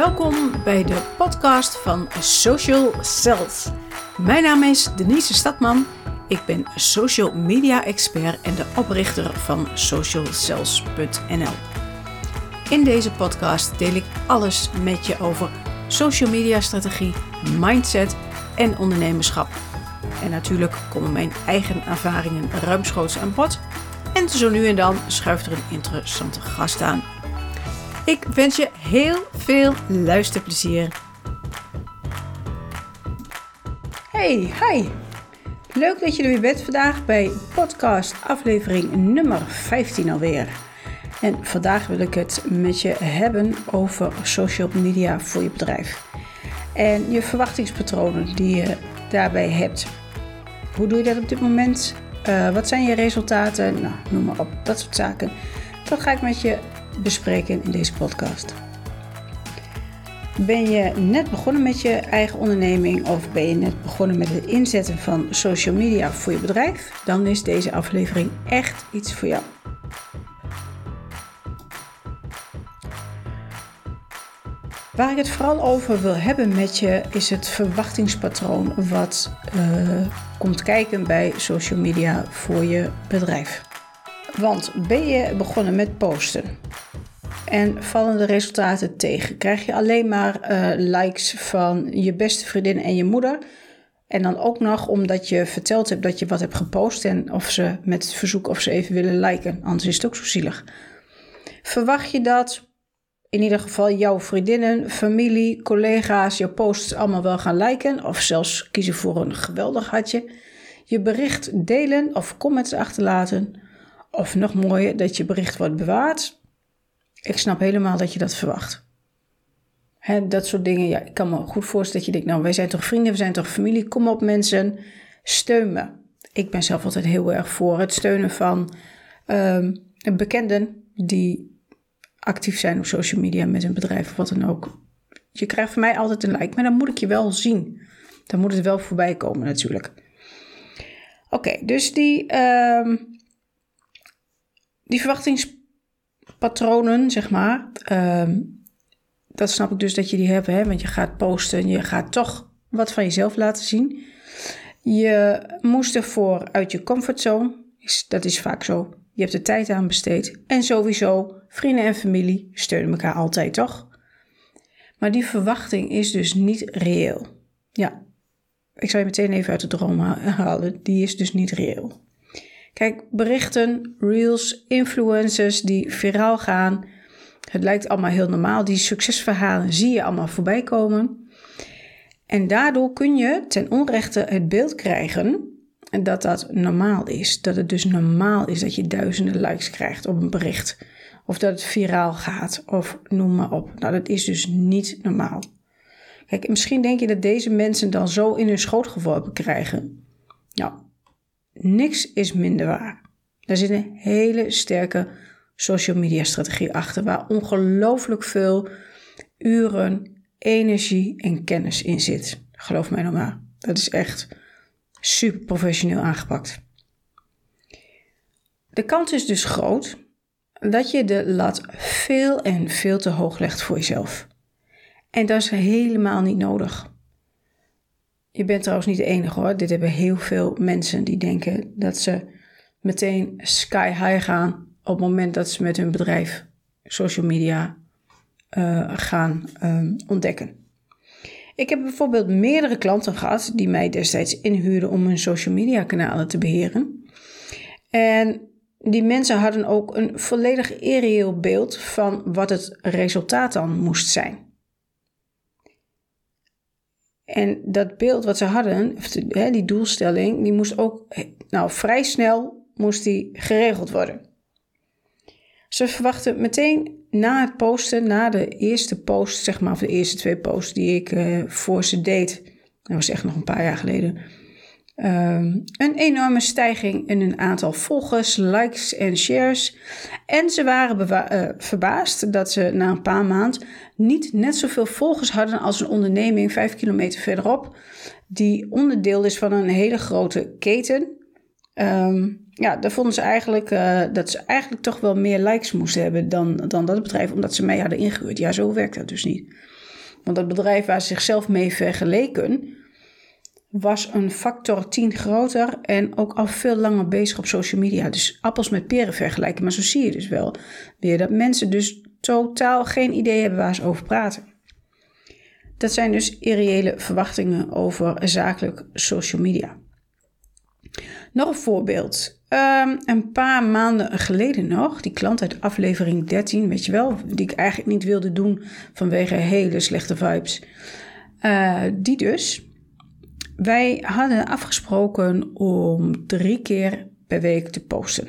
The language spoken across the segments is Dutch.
Welkom bij de podcast van Social Cells. Mijn naam is Denise Stadman. Ik ben social media expert en de oprichter van socialcells.nl. In deze podcast deel ik alles met je over social media strategie, mindset en ondernemerschap. En natuurlijk komen mijn eigen ervaringen ruimschoots aan bod. En zo nu en dan schuift er een interessante gast aan. Ik wens je heel veel luisterplezier. Hey, hi. Leuk dat je er weer bent vandaag bij podcast aflevering nummer 15 alweer. En vandaag wil ik het met je hebben over social media voor je bedrijf. En je verwachtingspatronen die je daarbij hebt. Hoe doe je dat op dit moment? Uh, wat zijn je resultaten? Nou, noem maar op, dat soort zaken. Dat ga ik met je bespreken in deze podcast. Ben je net begonnen met je eigen onderneming of ben je net begonnen met het inzetten van social media voor je bedrijf? Dan is deze aflevering echt iets voor jou. Waar ik het vooral over wil hebben met je is het verwachtingspatroon wat uh, komt kijken bij social media voor je bedrijf. Want ben je begonnen met posten en vallen de resultaten tegen? Krijg je alleen maar uh, likes van je beste vriendin en je moeder? En dan ook nog omdat je verteld hebt dat je wat hebt gepost en of ze met verzoek of ze even willen liken. Anders is het ook zo zielig. Verwacht je dat in ieder geval jouw vriendinnen, familie, collega's je posts allemaal wel gaan liken of zelfs kiezen voor een geweldig hartje? Je bericht delen of comments achterlaten? Of nog mooier, dat je bericht wordt bewaard. Ik snap helemaal dat je dat verwacht. He, dat soort dingen, ja, ik kan me goed voorstellen dat je denkt, nou, wij zijn toch vrienden, we zijn toch familie, kom op mensen, steun me. Ik ben zelf altijd heel erg voor het steunen van um, bekenden die actief zijn op social media met een bedrijf of wat dan ook. Je krijgt van mij altijd een like, maar dan moet ik je wel zien. Dan moet het wel voorbij komen natuurlijk. Oké, dus die, um, die verwachtingspatronen, zeg maar, um, dat snap ik dus dat je die hebt, hè? want je gaat posten, je gaat toch wat van jezelf laten zien. Je moest ervoor uit je comfortzone, dat is vaak zo. Je hebt er tijd aan besteed. En sowieso, vrienden en familie steunen elkaar altijd, toch? Maar die verwachting is dus niet reëel. Ja, ik zal je meteen even uit de droom halen. Die is dus niet reëel. Kijk, berichten, reels, influencers die viraal gaan. Het lijkt allemaal heel normaal. Die succesverhalen zie je allemaal voorbij komen. En daardoor kun je ten onrechte het beeld krijgen dat dat normaal is. Dat het dus normaal is dat je duizenden likes krijgt op een bericht. Of dat het viraal gaat, of noem maar op. Nou, dat is dus niet normaal. Kijk, misschien denk je dat deze mensen dan zo in hun schoot geworpen krijgen. Nou, niks is minder waar. Daar zit een hele sterke social media strategie achter, waar ongelooflijk veel uren, energie en kennis in zit. Geloof mij nou maar. Dat is echt super professioneel aangepakt. De kans is dus groot dat je de lat veel en veel te hoog legt voor jezelf. En dat is helemaal niet nodig. Je bent trouwens niet de enige hoor. Dit hebben heel veel mensen die denken dat ze meteen sky high gaan op het moment dat ze met hun bedrijf social media uh, gaan um, ontdekken. Ik heb bijvoorbeeld meerdere klanten gehad die mij destijds inhuurden om hun social media kanalen te beheren. En die mensen hadden ook een volledig irreëel beeld van wat het resultaat dan moest zijn. En dat beeld wat ze hadden, die doelstelling, die moest ook nou, vrij snel moest die geregeld worden. Ze verwachten meteen na het posten, na de eerste post, zeg maar, of de eerste twee posts die ik uh, voor ze deed, dat was echt nog een paar jaar geleden, um, een enorme stijging in hun aantal volgers, likes en shares. En ze waren uh, verbaasd dat ze na een paar maanden niet net zoveel volgers hadden als een onderneming vijf kilometer verderop, die onderdeel is van een hele grote keten. Um, ja, daar vonden ze eigenlijk uh, dat ze eigenlijk toch wel meer likes moesten hebben dan, dan dat bedrijf, omdat ze mij hadden ingehuurd. Ja, zo werkt dat dus niet. Want dat bedrijf waar ze zichzelf mee vergeleken, was een factor 10 groter en ook al veel langer bezig op social media. Dus appels met peren vergelijken. Maar zo zie je dus wel weer dat mensen dus totaal geen idee hebben waar ze over praten. Dat zijn dus irreële verwachtingen over zakelijk social media. Nog een voorbeeld. Um, een paar maanden geleden nog, die klant uit aflevering 13, weet je wel, die ik eigenlijk niet wilde doen vanwege hele slechte vibes. Uh, die dus. Wij hadden afgesproken om drie keer per week te posten.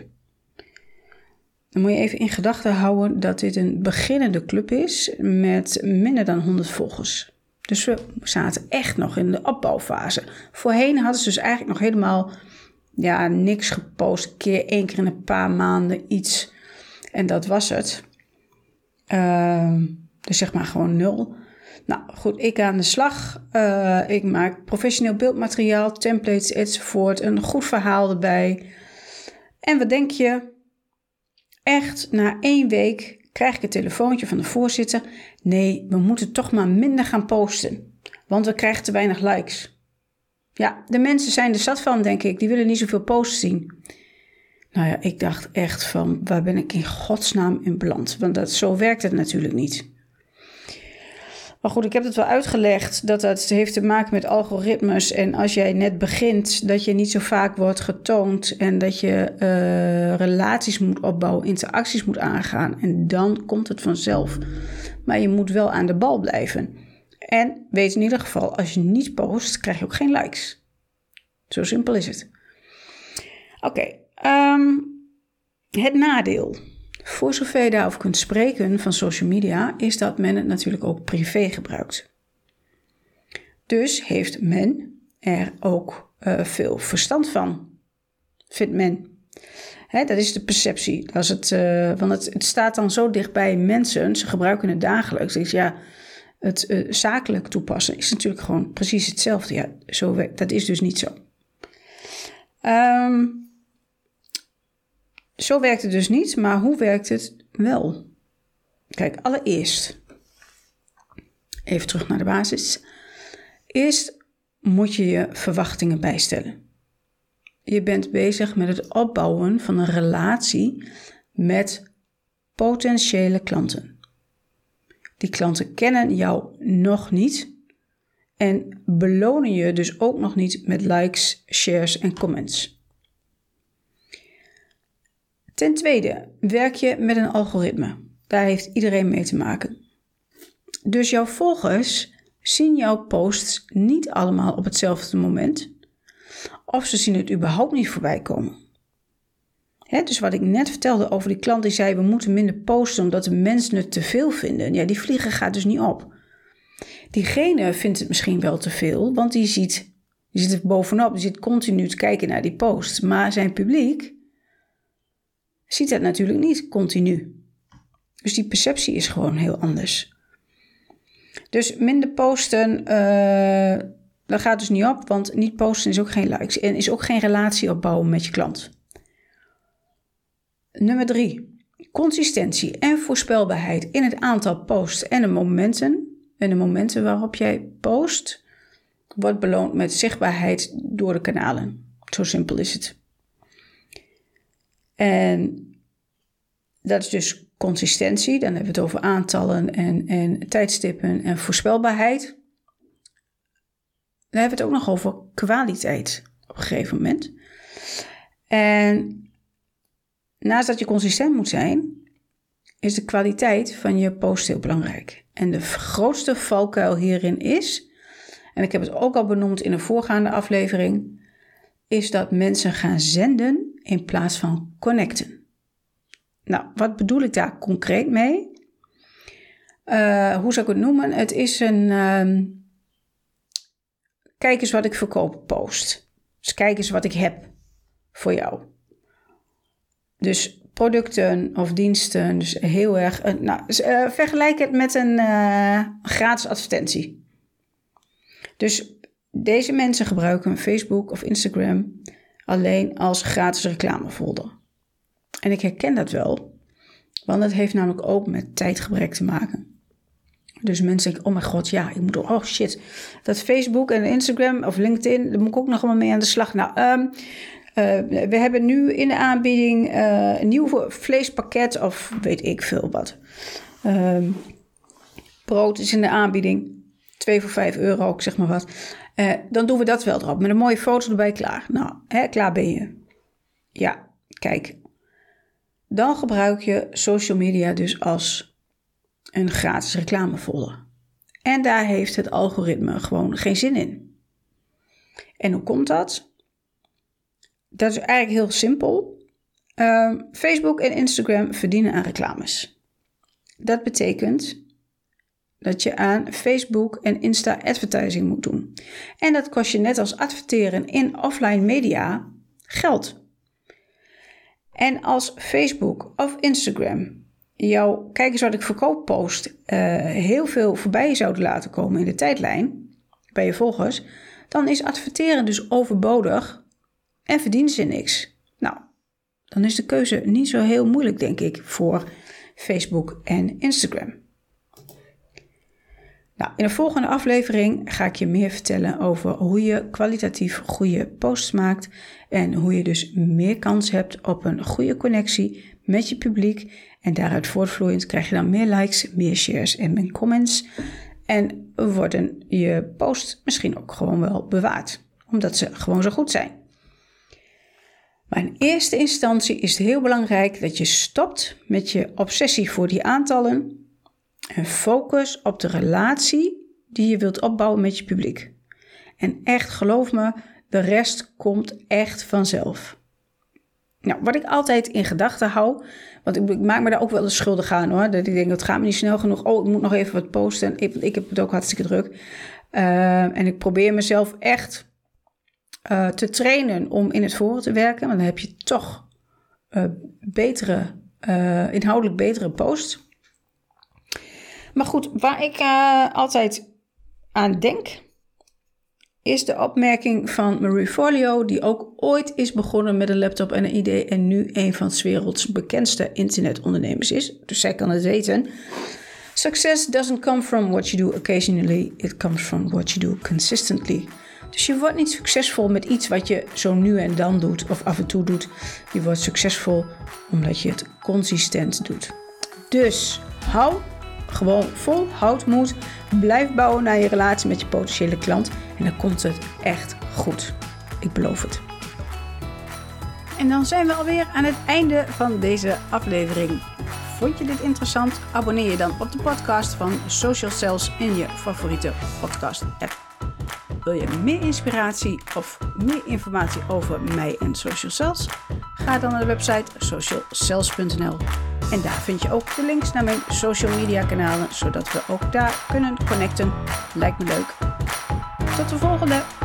Dan moet je even in gedachten houden dat dit een beginnende club is met minder dan 100 volgers. Dus we zaten echt nog in de opbouwfase. Voorheen hadden ze dus eigenlijk nog helemaal ja, niks gepost. Keer één keer in een paar maanden iets. En dat was het. Uh, dus zeg maar gewoon nul. Nou goed, ik aan de slag. Uh, ik maak professioneel beeldmateriaal, templates enzovoort. Een goed verhaal erbij. En wat denk je? Echt, na één week krijg ik een telefoontje van de voorzitter. Nee, we moeten toch maar minder gaan posten. Want we krijgen te weinig likes. Ja, de mensen zijn er zat van, denk ik. Die willen niet zoveel posts zien. Nou ja, ik dacht echt van, waar ben ik in godsnaam in beland? Want dat, zo werkt het natuurlijk niet. Maar goed, ik heb het wel uitgelegd dat dat heeft te maken met algoritmes. En als jij net begint, dat je niet zo vaak wordt getoond. En dat je uh, relaties moet opbouwen, interacties moet aangaan. En dan komt het vanzelf. Maar je moet wel aan de bal blijven. En weet in ieder geval, als je niet post, krijg je ook geen likes. Zo simpel is het. Oké, ehm, het nadeel. Voor zover je daarover kunt spreken van social media, is dat men het natuurlijk ook privé gebruikt. Dus heeft men er ook uh, veel verstand van, vindt men. Hè, dat is de perceptie. Als het, uh, want het, het, staat dan zo dicht bij mensen, ze gebruiken het dagelijks. Dus ja, het uh, zakelijk toepassen is natuurlijk gewoon precies hetzelfde. Ja, zo, dat is dus niet zo. Um, zo werkt het dus niet, maar hoe werkt het wel? Kijk, allereerst, even terug naar de basis. Eerst moet je je verwachtingen bijstellen. Je bent bezig met het opbouwen van een relatie met potentiële klanten. Die klanten kennen jou nog niet en belonen je dus ook nog niet met likes, shares en comments. Ten tweede, werk je met een algoritme. Daar heeft iedereen mee te maken. Dus jouw volgers zien jouw posts niet allemaal op hetzelfde moment. Of ze zien het überhaupt niet voorbij komen. dus wat ik net vertelde over die klant die zei: we moeten minder posten omdat de mensen het te veel vinden. Ja, die vliegen gaat dus niet op. Diegene vindt het misschien wel te veel, want die ziet, die zit er bovenop, die zit continu te kijken naar die post. Maar zijn publiek ziet dat natuurlijk niet continu. Dus die perceptie is gewoon heel anders. Dus minder posten, uh, dat gaat dus niet op, want niet posten is ook geen likes en is ook geen relatie opbouwen met je klant. Nummer drie, consistentie en voorspelbaarheid in het aantal posts en de momenten. En de momenten waarop jij post, wordt beloond met zichtbaarheid door de kanalen. Zo simpel is het. En dat is dus consistentie. Dan hebben we het over aantallen en, en tijdstippen en voorspelbaarheid. Dan hebben we het ook nog over kwaliteit op een gegeven moment. En naast dat je consistent moet zijn, is de kwaliteit van je post heel belangrijk. En de grootste valkuil hierin is, en ik heb het ook al benoemd in een voorgaande aflevering, is dat mensen gaan zenden in plaats van connecten. Nou, wat bedoel ik daar concreet mee? Uh, hoe zou ik het noemen? Het is een. Uh, kijk eens wat ik verkoop post. Dus kijk eens wat ik heb voor jou. Dus producten of diensten. Dus heel erg. Uh, nou, dus, uh, vergelijk het met een gratis advertentie. Dus deze mensen gebruiken Facebook of Instagram alleen als gratis reclamefolder. En ik herken dat wel, want het heeft namelijk ook met tijdgebrek te maken. Dus mensen denken, oh mijn god, ja, ik moet, oh shit, dat Facebook en Instagram of LinkedIn, daar moet ik ook nog allemaal mee aan de slag. Nou, um, uh, we hebben nu in de aanbieding uh, een nieuw vleespakket of weet ik veel wat. Um, brood is in de aanbieding, 2 voor 5 euro, ik zeg maar wat. Uh, dan doen we dat wel erop, met een mooie foto erbij, klaar. Nou, hè, klaar ben je. Ja, kijk. Dan gebruik je social media dus als een gratis reclamefolder. En daar heeft het algoritme gewoon geen zin in. En hoe komt dat? Dat is eigenlijk heel simpel. Uh, Facebook en Instagram verdienen aan reclames. Dat betekent dat je aan Facebook en Insta advertising moet doen. En dat kost je net als adverteren in offline media geld. En als Facebook of Instagram jouw kijk eens wat ik verkoop post uh, heel veel voorbij zouden laten komen in de tijdlijn bij je volgers, dan is adverteren dus overbodig en verdienen ze niks. Nou, dan is de keuze niet zo heel moeilijk, denk ik, voor Facebook en Instagram. Nou, in de volgende aflevering ga ik je meer vertellen over hoe je kwalitatief goede posts maakt en hoe je dus meer kans hebt op een goede connectie met je publiek. En daaruit voortvloeiend krijg je dan meer likes, meer shares en meer comments. En worden je posts misschien ook gewoon wel bewaard, omdat ze gewoon zo goed zijn. Maar in eerste instantie is het heel belangrijk dat je stopt met je obsessie voor die aantallen en focus op de relatie die je wilt opbouwen met je publiek. En echt, geloof me, de rest komt echt vanzelf. Nou, wat ik altijd in gedachten hou, want ik, maak me daar ook wel de schuldig aan hoor. Dat ik denk, dat gaat me niet snel genoeg. Oh, ik moet nog even wat posten. Ik, heb het ook hartstikke druk. Uh, en ik probeer mezelf echt uh, te trainen om in het voren te werken. Want dan heb je toch uh, betere, inhoudelijk betere posts. Maar goed, waar ik altijd aan denk, is de opmerking van Marie Forleo, die ook ooit is begonnen met een laptop en een idee en nu een van de werelds bekendste internetondernemers is. Dus zij kan het weten. Success doesn't come from what you do occasionally, it comes from what you do consistently. Dus je wordt niet succesvol met iets wat je zo nu en dan doet of af en toe doet. Je wordt succesvol omdat je het consistent doet. Dus hou gewoon vol houdmoed. Blijf bouwen naar je relatie met je potentiële klant en dan komt het echt goed. Ik beloof het. En dan zijn we alweer aan het einde van deze aflevering. Vond je dit interessant? Abonneer je dan op de podcast van Social Cells in je favoriete podcast app. Wil je meer inspiratie of meer informatie over mij en Social Cells? Ga dan naar de website socialcells.nl. En daar vind je ook de links naar mijn social media kanalen, zodat we ook daar kunnen connecten. Lijkt me leuk. Tot de volgende!